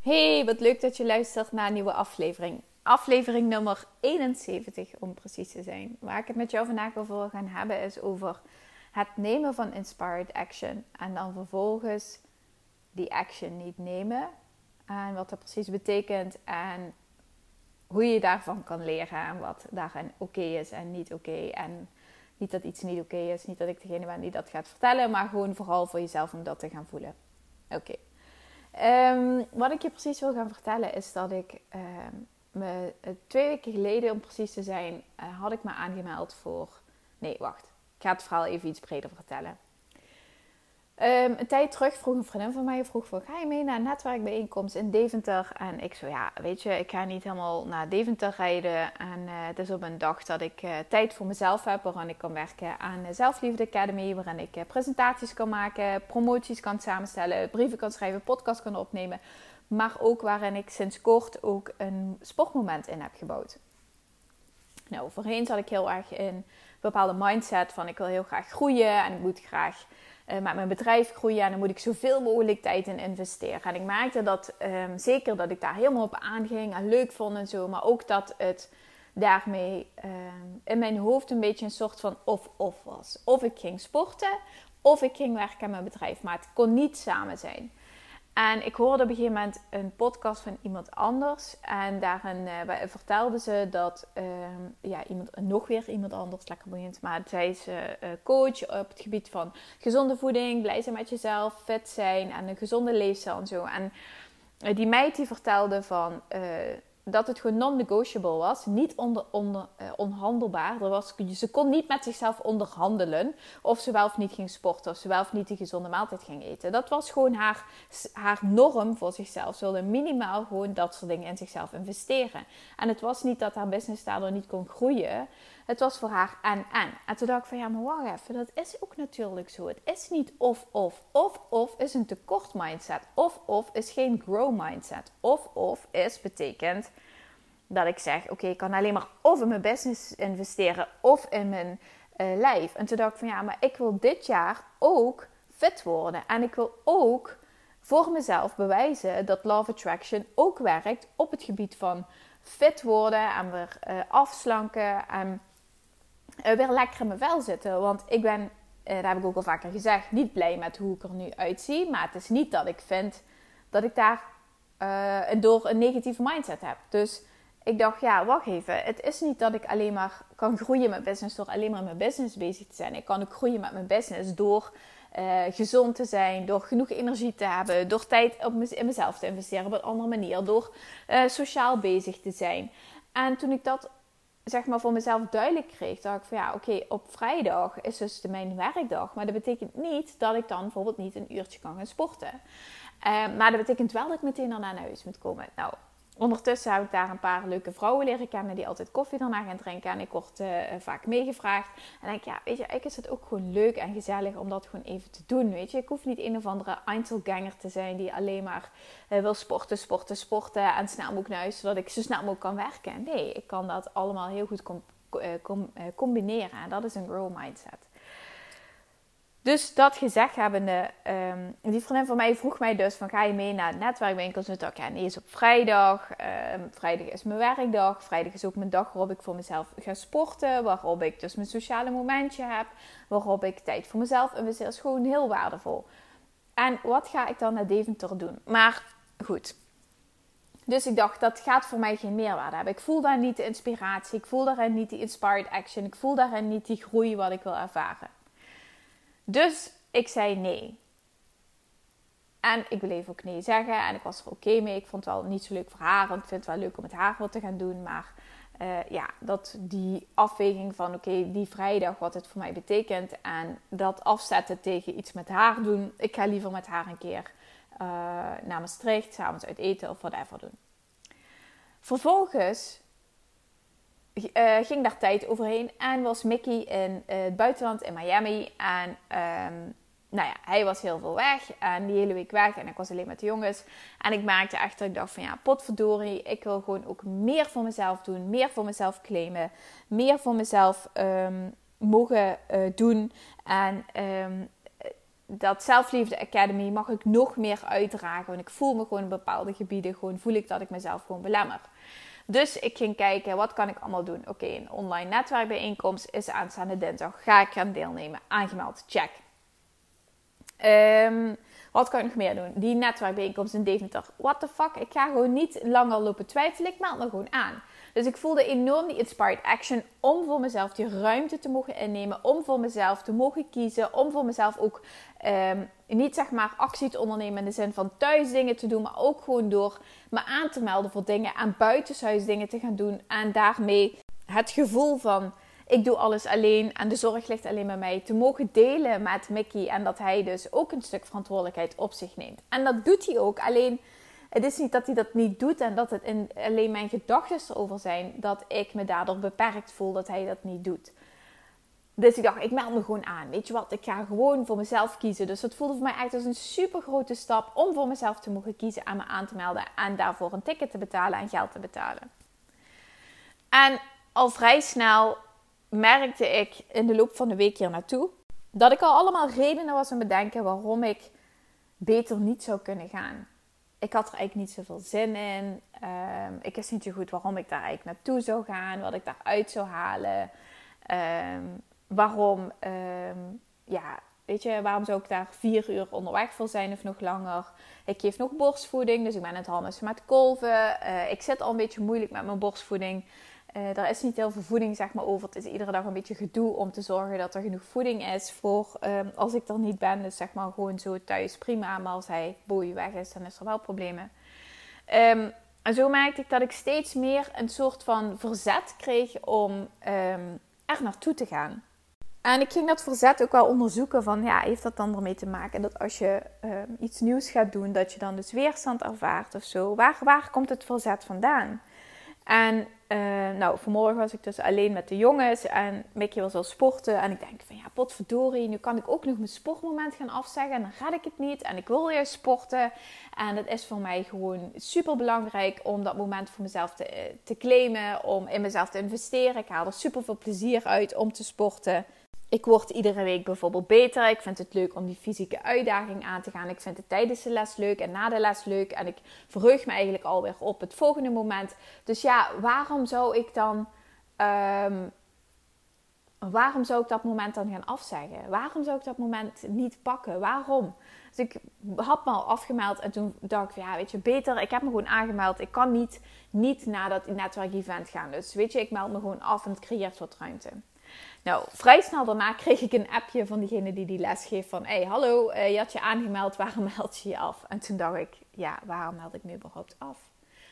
Hey, wat leuk dat je luistert naar een nieuwe aflevering. Aflevering nummer 71 om precies te zijn. Waar ik het met jou vandaag over wil gaan hebben is over het nemen van inspired action. En dan vervolgens die action niet nemen. En wat dat precies betekent en hoe je daarvan kan leren en wat daarin oké is en niet oké. En niet dat iets niet oké is, niet dat ik degene ben die dat gaat vertellen, maar gewoon vooral voor jezelf om dat te gaan voelen. Oké. Ehm, wat ik je precies wil gaan vertellen is dat ik um, me, eh, twee weken geleden, om precies te zijn, uh, had ik me aangemeld voor. Nee, wacht. Ik ga het verhaal even iets breder vertellen. Um, een tijd terug vroeg een vriendin van mij, vroeg van, ga je mee naar een netwerkbijeenkomst in Deventer? En ik zo, ja, weet je, ik ga niet helemaal naar Deventer rijden. En uh, het is op een dag dat ik uh, tijd voor mezelf heb, waarin ik kan werken aan de Zelfliefde Academy. Waarin ik uh, presentaties kan maken, promoties kan samenstellen, brieven kan schrijven, podcast kan opnemen. Maar ook waarin ik sinds kort ook een sportmoment in heb gebouwd. Nou, voorheen zat ik heel erg in een bepaalde mindset van ik wil heel graag groeien en ik moet graag uh, met mijn bedrijf groeien. En dan moet ik zoveel mogelijk tijd in investeren. En ik merkte dat um, zeker dat ik daar helemaal op aanging en leuk vond en zo. Maar ook dat het daarmee um, in mijn hoofd een beetje een soort van of-of was. Of ik ging sporten of ik ging werken aan mijn bedrijf. Maar het kon niet samen zijn. En ik hoorde op een gegeven moment een podcast van iemand anders. En daarin uh, vertelde ze dat uh, ja, iemand, nog weer iemand anders, lekker boeiend. Maar zij is uh, coach op het gebied van gezonde voeding, blij zijn met jezelf, fit zijn en een gezonde leefstijl en zo. En die meid die vertelde van dat het gewoon non-negotiable was. Niet onder, onder, uh, onhandelbaar. Er was, ze kon niet met zichzelf onderhandelen of ze wel of niet ging sporten. Of ze wel of niet die gezonde maaltijd ging eten. Dat was gewoon haar, haar norm voor zichzelf. Ze wilde minimaal gewoon dat soort dingen in zichzelf investeren. En het was niet dat haar business daardoor niet kon groeien. Het was voor haar en en. En toen dacht ik van ja, maar wacht even, dat is ook natuurlijk zo. Het is niet of of. Of of is een tekort mindset. Of of is geen grow mindset. Of of is betekent dat ik zeg: oké, ik kan alleen maar of in mijn business investeren of in mijn uh, lijf. En toen dacht ik van ja, maar ik wil dit jaar ook fit worden. En ik wil ook voor mezelf bewijzen dat Love Attraction ook werkt op het gebied van fit worden en weer uh, afslanken en weer lekker in mijn vel zitten. Want ik ben, uh, dat heb ik ook al vaker gezegd, niet blij met hoe ik er nu uitzie. Maar het is niet dat ik vind dat ik daar uh, door een negatieve mindset heb. Dus ik dacht, ja, wacht even. Het is niet dat ik alleen maar kan groeien met business door alleen maar met mijn business bezig te zijn. Ik kan ook groeien met mijn business door gezond te zijn, door genoeg energie te hebben, door tijd op in mezelf te investeren op een andere manier, door sociaal bezig te zijn. En toen ik dat zeg maar voor mezelf duidelijk kreeg, dacht ik van ja, oké, op vrijdag is dus mijn werkdag. Maar dat betekent niet dat ik dan bijvoorbeeld niet een uurtje kan gaan sporten. Uh, maar dat betekent wel dat ik meteen daarna naar huis moet komen. Nou, Ondertussen heb ik daar een paar leuke vrouwen leren kennen die altijd koffie daarna gaan drinken. En ik word uh, vaak meegevraagd. En denk ja, weet je, ik is het ook gewoon leuk en gezellig om dat gewoon even te doen. Weet je, ik hoef niet een of andere Einzelganger te zijn die alleen maar uh, wil sporten, sporten, sporten. En snel moet naar huis zodat ik zo snel mogelijk kan werken. Nee, ik kan dat allemaal heel goed com combineren. En dat is een grow mindset. Dus dat gezegd hebbende, um, die vriendin van mij vroeg mij dus van ga je mee naar netwerkwinkels? En ik ja nee, is op vrijdag. Um, vrijdag is mijn werkdag. Vrijdag is ook mijn dag waarop ik voor mezelf ga sporten. Waarop ik dus mijn sociale momentje heb. Waarop ik tijd voor mezelf investeer. Is gewoon heel waardevol. En wat ga ik dan naar Deventer doen? Maar goed. Dus ik dacht, dat gaat voor mij geen meerwaarde hebben. Ik voel daar niet de inspiratie. Ik voel daarin niet die inspired action. Ik voel daarin niet die groei wat ik wil ervaren. Dus ik zei nee. En ik bleef ook nee zeggen. En ik was er oké mee. Ik vond het wel niet zo leuk voor haar. Want ik vind het wel leuk om met haar wat te gaan doen. Maar uh, ja, dat die afweging van oké, die vrijdag, wat het voor mij betekent. En dat afzetten tegen iets met haar doen. Ik ga liever met haar een keer uh, naar Maastricht, s'avonds uit eten of whatever doen. Vervolgens uh, ging daar tijd overheen en was Mickey in het buitenland in Miami. En um, nou ja, hij was heel veel weg en die hele week weg en ik was alleen met de jongens. En ik maakte echt dat ik dacht van ja, potverdorie, ik wil gewoon ook meer voor mezelf doen, meer voor mezelf claimen, meer voor mezelf um, mogen uh, doen. En um, dat Selfliefde Academy mag ik nog meer uitdragen, want ik voel me gewoon in bepaalde gebieden, gewoon voel ik dat ik mezelf gewoon belemmer. Dus ik ging kijken, wat kan ik allemaal doen? Oké, een online netwerkbijeenkomst is aanstaande dinsdag. Ga ik gaan deelnemen? Aangemeld, check. Um, wat kan ik nog meer doen? Die netwerkbijeenkomst in Deventer. What the fuck? Ik ga gewoon niet langer lopen twijfelen. Ik meld me gewoon aan. Dus ik voelde enorm die inspired action om voor mezelf die ruimte te mogen innemen. Om voor mezelf te mogen kiezen. Om voor mezelf ook um, niet zeg maar actie te ondernemen in de zin van thuis dingen te doen. Maar ook gewoon door me aan te melden voor dingen. En buitenshuis dingen te gaan doen. En daarmee het gevoel van ik doe alles alleen en de zorg ligt alleen bij mij. Te mogen delen met Mickey en dat hij dus ook een stuk verantwoordelijkheid op zich neemt. En dat doet hij ook. Alleen het is niet dat hij dat niet doet en dat het alleen mijn gedachten erover zijn dat ik me daardoor beperkt voel dat hij dat niet doet. Dus ik dacht, ik meld me gewoon aan. Weet je wat, ik ga gewoon voor mezelf kiezen. Dus dat voelde voor mij echt als een super grote stap om voor mezelf te mogen kiezen en me aan te melden. En daarvoor een ticket te betalen en geld te betalen. En al vrij snel merkte ik in de loop van de week hier naartoe dat ik al allemaal redenen was aan bedenken waarom ik beter niet zou kunnen gaan. Ik had er eigenlijk niet zoveel zin in. Ehm, ik wist niet zo goed waarom ik daar eigenlijk naartoe zou gaan, wat ik daaruit zou halen. Ehm, waarom, ehm, ja, weet je, waarom zou ik daar vier uur onderweg voor zijn of nog langer? Ik geef nog borstvoeding, dus ik ben het handelen met kolven. Uh, ik zit al een beetje moeilijk met mijn borstvoeding. Uh, er is niet heel veel voeding zeg maar, over. Het is iedere dag een beetje gedoe om te zorgen dat er genoeg voeding is voor um, als ik er niet ben. Dus zeg maar gewoon zo thuis prima. Maar als hij boei weg is, dan is er wel problemen. Um, en zo merkte ik dat ik steeds meer een soort van verzet kreeg om um, er naartoe te gaan. En ik ging dat verzet ook wel onderzoeken van, ja, heeft dat dan ermee te maken dat als je iets nieuws gaat doen, dat je dan dus weerstand ervaart of zo? Waar, waar komt het verzet vandaan? En uh, nou, vanmorgen was ik dus alleen met de jongens en Mickey was al sporten. En ik denk van ja, potverdorie, nu kan ik ook nog mijn sportmoment gaan afzeggen. En dan ga ik het niet en ik wil juist sporten. En het is voor mij gewoon super belangrijk om dat moment voor mezelf te, eh, te claimen. Om in mezelf te investeren. Ik haal er super veel plezier uit om te sporten. Ik word iedere week bijvoorbeeld beter. Ik vind het leuk om die fysieke uitdaging aan te gaan. Ik vind het tijdens de les leuk en na de les leuk. En ik verheug me eigenlijk alweer op het volgende moment. Dus ja, waarom zou ik dan. Ehm, waarom zou ik dat moment dan gaan afzeggen? Waarom zou ik dat moment niet pakken? Waarom? Dus ik had me al afgemeld en toen dacht ik ja, weet je, beter. Ik heb me gewoon aangemeld. Ik kan niet, niet naar dat netwerkevent gaan. Dus weet je, ik meld me gewoon af en het creëert wat ruimte. Nou, vrij snel daarna kreeg ik een appje van diegene die die les geeft van... Hey, hallo, uh, je had je aangemeld, waarom meld je je af? En toen dacht ik, ja, waarom meld ik me überhaupt af?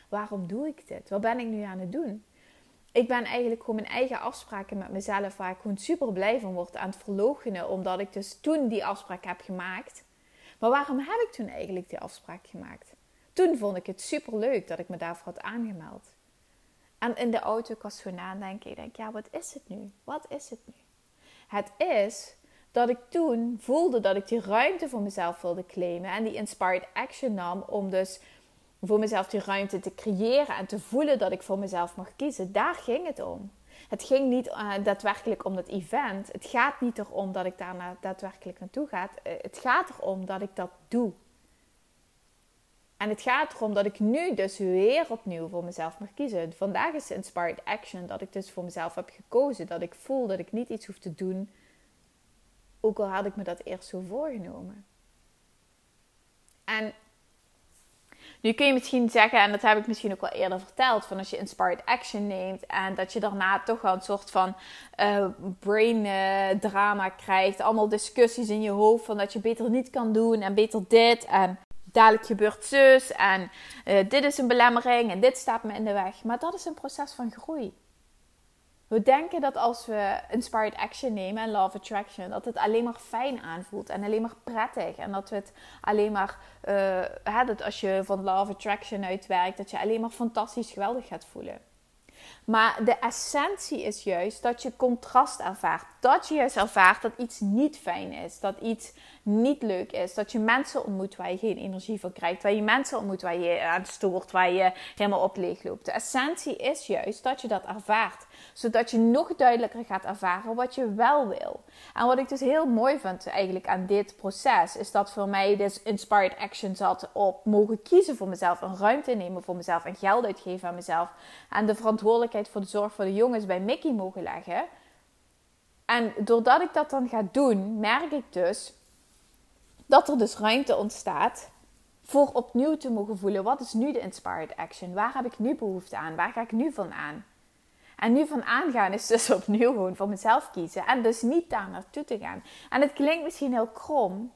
Waarom doe ik dit? Wat ben ik nu aan het doen? Ik ben eigenlijk gewoon mijn eigen afspraken met mezelf... waar ik gewoon super blij van word aan het verloochenen... omdat ik dus toen die afspraak heb gemaakt. Maar waarom heb ik toen eigenlijk die afspraak gemaakt? Toen vond ik het super leuk dat ik me daarvoor had aangemeld. En in de auto ik was zo nadenken. Ik denk, ja, wat is het nu? Wat is het nu? Het is dat ik toen voelde dat ik die ruimte voor mezelf wilde claimen. En die inspired action nam om dus voor mezelf die ruimte te creëren. En te voelen dat ik voor mezelf mag kiezen. Daar ging het om. Het ging niet uh, daadwerkelijk om dat event. Het gaat niet erom dat ik daar daadwerkelijk naartoe ga. Uh, het gaat erom dat ik dat doe. En het gaat erom dat ik nu dus weer opnieuw voor mezelf mag kiezen. Vandaag is Inspired Action dat ik dus voor mezelf heb gekozen. Dat ik voel dat ik niet iets hoef te doen. Ook al had ik me dat eerst zo voorgenomen. En nu kun je misschien zeggen, en dat heb ik misschien ook wel eerder verteld, van als je inspired action neemt en dat je daarna toch wel een soort van uh, brain uh, drama krijgt, allemaal discussies in je hoofd van dat je beter niet kan doen en beter dit en dadelijk gebeurt zus en uh, dit is een belemmering en dit staat me in de weg. Maar dat is een proces van groei. We denken dat als we inspired action nemen en love attraction, dat het alleen maar fijn aanvoelt en alleen maar prettig. En dat we het alleen maar, uh, dat als je van love attraction uitwerkt, dat je alleen maar fantastisch geweldig gaat voelen. Maar de essentie is juist dat je contrast ervaart. Dat je juist ervaart dat iets niet fijn is. Dat iets niet leuk is. Dat je mensen ontmoet waar je geen energie van krijgt. Waar je mensen ontmoet waar je aan stoort. Waar je helemaal op leeg loopt. De essentie is juist dat je dat ervaart. Zodat je nog duidelijker gaat ervaren wat je wel wil. En wat ik dus heel mooi vind eigenlijk aan dit proces. Is dat voor mij dus inspired action zat op mogen kiezen voor mezelf. Een ruimte nemen voor mezelf. En geld uitgeven aan mezelf. En de verantwoordelijkheid voor de zorg voor de jongens bij Mickey mogen leggen. En doordat ik dat dan ga doen, merk ik dus dat er dus ruimte ontstaat voor opnieuw te mogen voelen. Wat is nu de inspired action? Waar heb ik nu behoefte aan? Waar ga ik nu van aan? En nu van aangaan is dus opnieuw gewoon voor mezelf kiezen. En dus niet daar naartoe te gaan. En het klinkt misschien heel krom.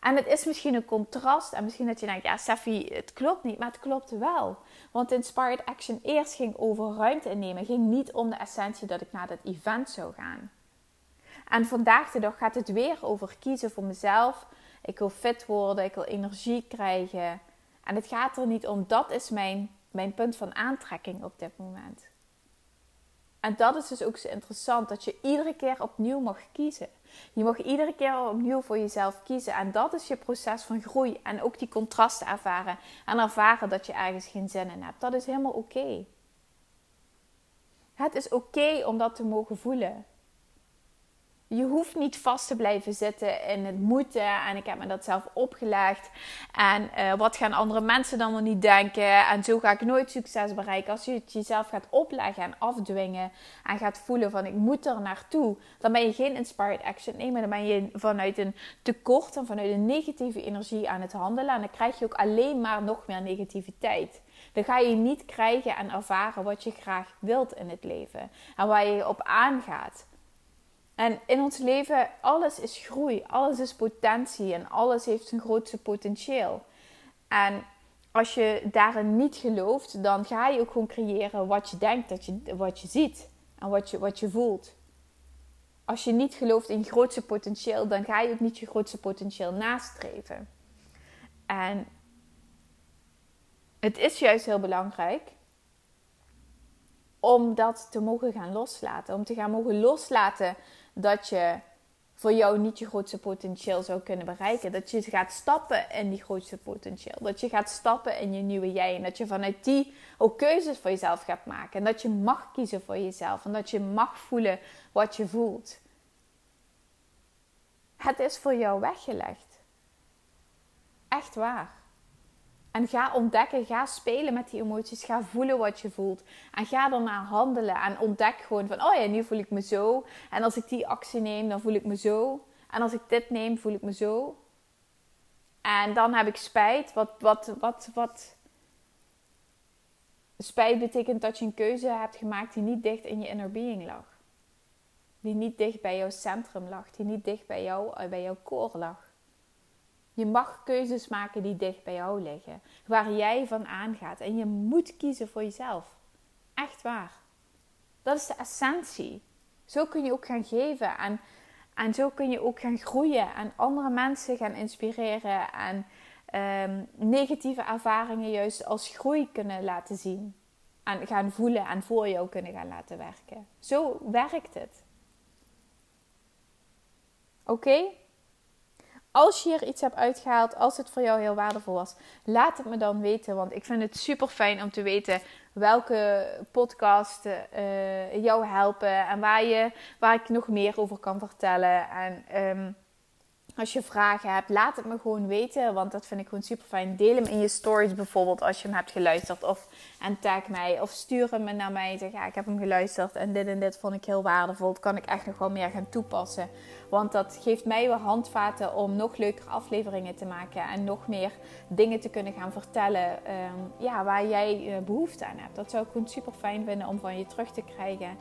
En het is misschien een contrast. En misschien dat je denkt, ja Steffi, het klopt niet. Maar het klopt wel. Want Inspired Action eerst ging over ruimte innemen. Ging niet om de essentie dat ik naar dat event zou gaan. En vandaag de dag gaat het weer over kiezen voor mezelf. Ik wil fit worden, ik wil energie krijgen. En het gaat er niet om, dat is mijn, mijn punt van aantrekking op dit moment. En dat is dus ook zo interessant, dat je iedere keer opnieuw mag kiezen. Je mag iedere keer opnieuw voor jezelf kiezen. En dat is je proces van groei. En ook die contrasten ervaren. En ervaren dat je ergens geen zin in hebt. Dat is helemaal oké. Het is oké om dat te mogen voelen je hoeft niet vast te blijven zitten in het moeten. En ik heb me dat zelf opgelegd. En uh, wat gaan andere mensen dan wel niet denken? En zo ga ik nooit succes bereiken. Als je het jezelf gaat opleggen en afdwingen. En gaat voelen van ik moet er naartoe. Dan ben je geen inspired action nemen. Dan ben je vanuit een tekort en vanuit een negatieve energie aan het handelen. En dan krijg je ook alleen maar nog meer negativiteit. Dan ga je niet krijgen en ervaren wat je graag wilt in het leven. En waar je op aangaat. En in ons leven, alles is groei, alles is potentie en alles heeft zijn grootste potentieel. En als je daarin niet gelooft, dan ga je ook gewoon creëren wat je denkt, dat je, wat je ziet en wat je, wat je voelt. Als je niet gelooft in je grootste potentieel, dan ga je ook niet je grootste potentieel nastreven. En het is juist heel belangrijk om dat te mogen gaan loslaten. Om te gaan mogen loslaten dat je voor jou niet je grootste potentieel zou kunnen bereiken. Dat je gaat stappen in die grootste potentieel. Dat je gaat stappen in je nieuwe jij. En dat je vanuit die ook keuzes voor jezelf gaat maken. En dat je mag kiezen voor jezelf. En dat je mag voelen wat je voelt. Het is voor jou weggelegd. Echt waar. En ga ontdekken, ga spelen met die emoties. Ga voelen wat je voelt. En ga daarna handelen. En ontdek gewoon van, oh ja, nu voel ik me zo. En als ik die actie neem, dan voel ik me zo. En als ik dit neem, voel ik me zo. En dan heb ik spijt. Wat, wat, wat, wat. Spijt betekent dat je een keuze hebt gemaakt die niet dicht in je inner being lag. Die niet dicht bij jouw centrum lag. Die niet dicht bij, jou, bij jouw core lag. Je mag keuzes maken die dicht bij jou liggen, waar jij van aangaat. En je moet kiezen voor jezelf. Echt waar. Dat is de essentie. Zo kun je ook gaan geven en, en zo kun je ook gaan groeien en andere mensen gaan inspireren en ehm, negatieve ervaringen juist als groei kunnen laten zien. En gaan voelen en voor jou kunnen gaan laten werken. Zo werkt het. Oké? Als je hier iets hebt uitgehaald, als het voor jou heel waardevol was, laat het me dan weten. Want ik vind het super fijn om te weten welke podcasts uh, jou helpen en waar, je, waar ik nog meer over kan vertellen. En um, als je vragen hebt, laat het me gewoon weten. Want dat vind ik gewoon super fijn. Deel hem in je stories bijvoorbeeld als je hem hebt geluisterd. Of en tag mij. Of stuur hem naar mij. Zeg ja, ik heb hem geluisterd. En dit en dit vond ik heel waardevol. Dat kan ik echt nog wel meer gaan toepassen. Want dat geeft mij weer handvaten om nog leukere afleveringen te maken. En nog meer dingen te kunnen gaan vertellen. Ehm, ja, waar jij uh, behoefte aan hebt. Dat zou ik gewoon super fijn vinden om van je terug te krijgen.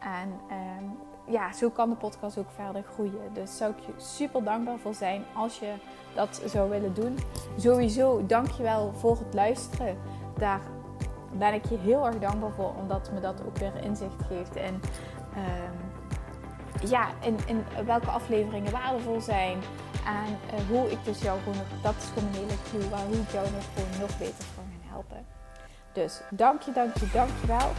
En um, ja, zo kan de podcast ook verder groeien. Dus zou ik je super dankbaar voor zijn als je dat zou willen doen. Sowieso, dankjewel voor het luisteren. Daar ben ik je heel erg dankbaar voor, omdat me dat ook weer inzicht geeft in, ehm, ja, in, welke afleveringen waardevol zijn. En uh, hoe ik dus jou gewoon nog, dat is gewoon een hele clue, waar hoe ik jou nog gewoon nog beter kan helpen. Dus dank je, dank je, dank je wel.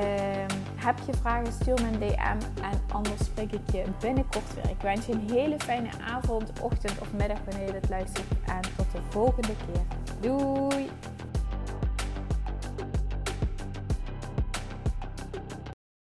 Um, heb je vragen, stuur me een DM en anders spreek ik je binnenkort weer. Ik wens je een hele fijne avond, ochtend of middag wanneer je dit luistert. En tot de volgende keer. Doei!